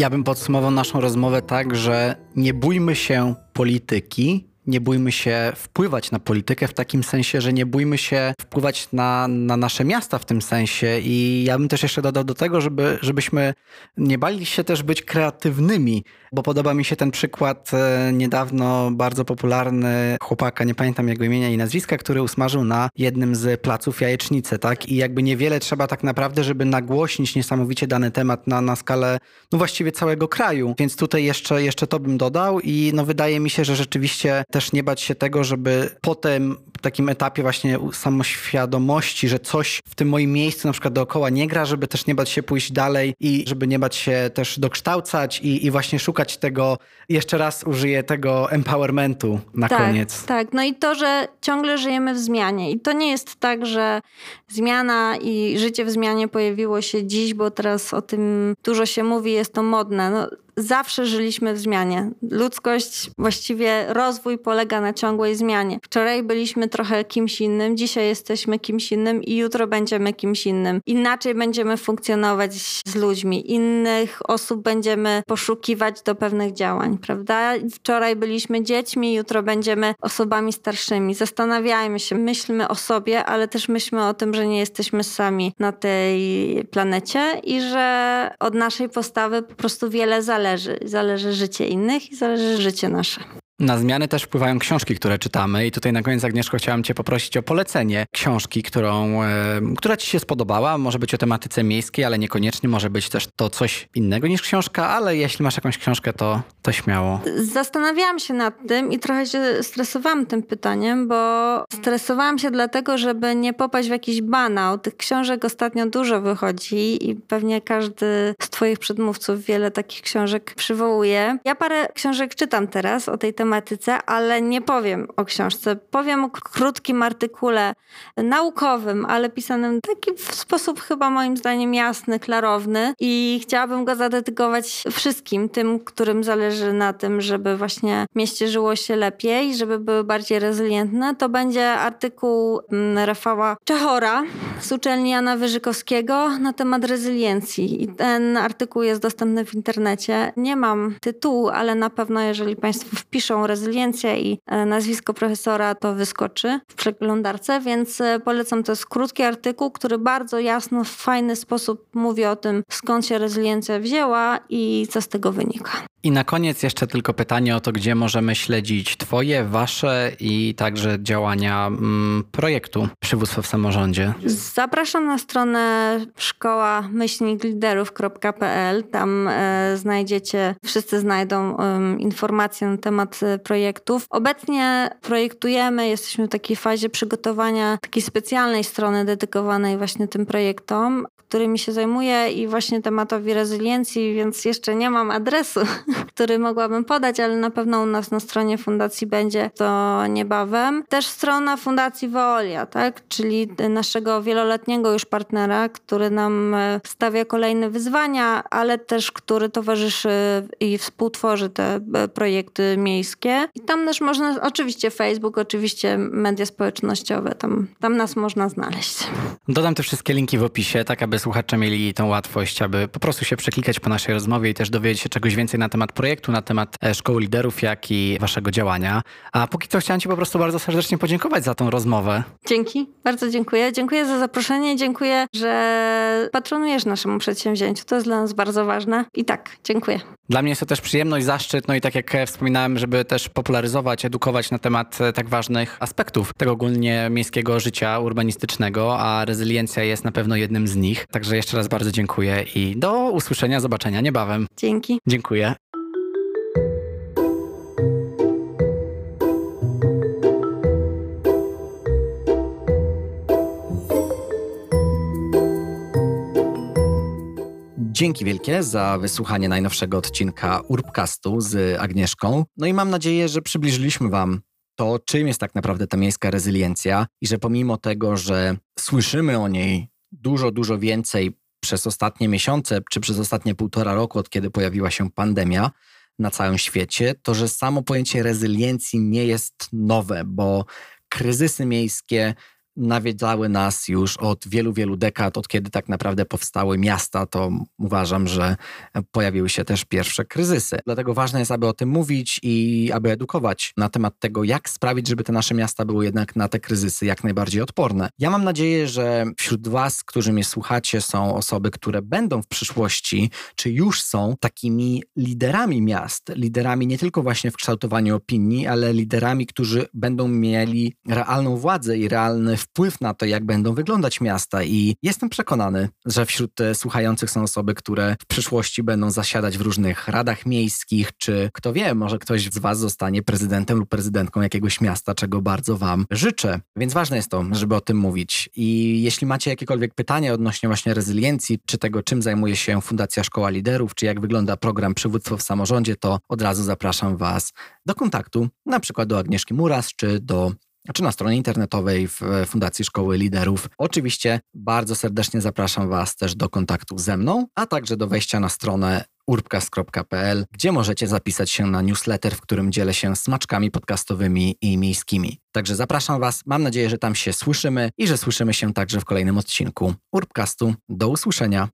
Ja bym podsumował naszą rozmowę tak, że nie bójmy się polityki, nie bójmy się wpływać na politykę w takim sensie, że nie bójmy się wpływać na, na nasze miasta w tym sensie. I ja bym też jeszcze dodał do tego, żeby, żebyśmy nie bali się też być kreatywnymi, bo podoba mi się ten przykład e, niedawno bardzo popularny chłopaka, nie pamiętam jego imienia i nazwiska, który usmażył na jednym z placów jajecznicę, tak? I jakby niewiele trzeba tak naprawdę, żeby nagłośnić niesamowicie dany temat na, na skalę, no właściwie całego kraju. Więc tutaj jeszcze, jeszcze to bym dodał i no wydaje mi się, że rzeczywiście też nie bać się tego, żeby potem takim etapie właśnie samoświadomości, że coś w tym moim miejscu na przykład dookoła nie gra, żeby też nie bać się pójść dalej i żeby nie bać się też dokształcać i, i właśnie szukać tego, jeszcze raz użyję tego empowermentu na tak, koniec. Tak, no i to, że ciągle żyjemy w zmianie i to nie jest tak, że zmiana i życie w zmianie pojawiło się dziś, bo teraz o tym dużo się mówi, jest to modne. No, zawsze żyliśmy w zmianie. Ludzkość, właściwie rozwój polega na ciągłej zmianie. Wczoraj byliśmy trochę kimś innym, dzisiaj jesteśmy kimś innym i jutro będziemy kimś innym. Inaczej będziemy funkcjonować z ludźmi, innych osób będziemy poszukiwać do pewnych działań, prawda? Wczoraj byliśmy dziećmi, jutro będziemy osobami starszymi. Zastanawiajmy się, myślmy o sobie, ale też myślmy o tym, że nie jesteśmy sami na tej planecie i że od naszej postawy po prostu wiele zależy zależy. Zależy życie innych i zależy życie nasze. Na zmiany też wpływają książki, które czytamy i tutaj na koniec Agnieszko chciałam cię poprosić o polecenie książki, którą, e, która ci się spodobała. Może być o tematyce miejskiej, ale niekoniecznie może być też to coś innego niż książka, ale jeśli masz jakąś książkę, to, to śmiało. Zastanawiałam się nad tym i trochę się stresowałam tym pytaniem, bo stresowałam się dlatego, żeby nie popaść w jakiś banał. Tych książek ostatnio dużo wychodzi i pewnie każdy z twoich przedmówców wiele takich książek przywołuje. Ja parę książek czytam teraz o tej tematyce tematyce, ale nie powiem o książce. Powiem o krótkim artykule naukowym, ale pisanym w taki sposób chyba moim zdaniem jasny, klarowny i chciałabym go zadedykować wszystkim tym, którym zależy na tym, żeby właśnie mieście żyło się lepiej, żeby były bardziej rezylientne. To będzie artykuł mm, Rafała Czechora z uczelni Jana Wyżykowskiego na temat rezyliencji. I ten artykuł jest dostępny w internecie. Nie mam tytułu, ale na pewno jeżeli Państwo wpiszą rezyliencję i e, nazwisko profesora to wyskoczy w przeglądarce, więc e, polecam. To jest krótki artykuł, który bardzo jasno, w fajny sposób mówi o tym, skąd się rezyliencja wzięła i co z tego wynika. I na koniec jeszcze tylko pytanie o to, gdzie możemy śledzić Twoje, Wasze i także działania mm, projektu Przywództwo w Samorządzie. Zapraszam na stronę szkoła myślnikliderów.pl. Tam e, znajdziecie, wszyscy znajdą informacje na temat e, projektów. Obecnie projektujemy, jesteśmy w takiej fazie przygotowania takiej specjalnej strony dedykowanej właśnie tym projektom, którymi się zajmuję i właśnie tematowi rezyliencji, więc jeszcze nie mam adresu który mogłabym podać, ale na pewno u nas na stronie fundacji będzie to niebawem. Też strona Fundacji Wolia, tak? czyli naszego wieloletniego już partnera, który nam e, stawia kolejne wyzwania, ale też który towarzyszy i współtworzy te e, projekty miejskie. I tam też można, oczywiście Facebook, oczywiście media społecznościowe, tam, tam nas można znaleźć. Dodam te wszystkie linki w opisie, tak aby słuchacze mieli tą łatwość, aby po prostu się przeklikać po naszej rozmowie i też dowiedzieć się czegoś więcej na temat temat projektu, na temat e, szkoły liderów, jak i waszego działania. A póki co chciałem ci po prostu bardzo serdecznie podziękować za tą rozmowę. Dzięki, bardzo dziękuję. Dziękuję za zaproszenie, dziękuję, że patronujesz naszemu przedsięwzięciu. To jest dla nas bardzo ważne. I tak, dziękuję. Dla mnie jest to też przyjemność, zaszczyt, no i tak jak wspominałem, żeby też popularyzować, edukować na temat e, tak ważnych aspektów tego ogólnie miejskiego życia urbanistycznego, a rezyliencja jest na pewno jednym z nich. Także jeszcze raz bardzo dziękuję i do usłyszenia, zobaczenia niebawem. Dzięki. Dziękuję. Dzięki wielkie za wysłuchanie najnowszego odcinka Urbcastu z Agnieszką. No i mam nadzieję, że przybliżyliśmy Wam to, czym jest tak naprawdę ta miejska rezyliencja i że pomimo tego, że słyszymy o niej dużo, dużo więcej przez ostatnie miesiące, czy przez ostatnie półtora roku, od kiedy pojawiła się pandemia na całym świecie, to że samo pojęcie rezyliencji nie jest nowe, bo kryzysy miejskie nawiedzały nas już od wielu, wielu dekad, od kiedy tak naprawdę powstały miasta, to uważam, że pojawiły się też pierwsze kryzysy. Dlatego ważne jest, aby o tym mówić i aby edukować na temat tego, jak sprawić, żeby te nasze miasta były jednak na te kryzysy jak najbardziej odporne. Ja mam nadzieję, że wśród Was, którzy mnie słuchacie, są osoby, które będą w przyszłości, czy już są takimi liderami miast, liderami nie tylko właśnie w kształtowaniu opinii, ale liderami, którzy będą mieli realną władzę i realny wpływ na to, jak będą wyglądać miasta. I jestem przekonany, że wśród słuchających są osoby, które w przyszłości będą zasiadać w różnych radach miejskich, czy kto wie, może ktoś z Was zostanie prezydentem lub prezydentką jakiegoś miasta, czego bardzo Wam życzę. Więc ważne jest to, żeby o tym mówić. I jeśli macie jakiekolwiek pytania odnośnie właśnie rezyliencji, czy tego, czym zajmuje się Fundacja Szkoła Liderów, czy jak wygląda program Przywództwo w Samorządzie, to od razu zapraszam Was do kontaktu, na przykład do Agnieszki Muras, czy do czy na stronie internetowej w Fundacji Szkoły Liderów. Oczywiście bardzo serdecznie zapraszam Was też do kontaktu ze mną, a także do wejścia na stronę urbcast.pl, gdzie możecie zapisać się na newsletter, w którym dzielę się smaczkami podcastowymi i miejskimi. Także zapraszam Was, mam nadzieję, że tam się słyszymy i że słyszymy się także w kolejnym odcinku Urbcastu. Do usłyszenia.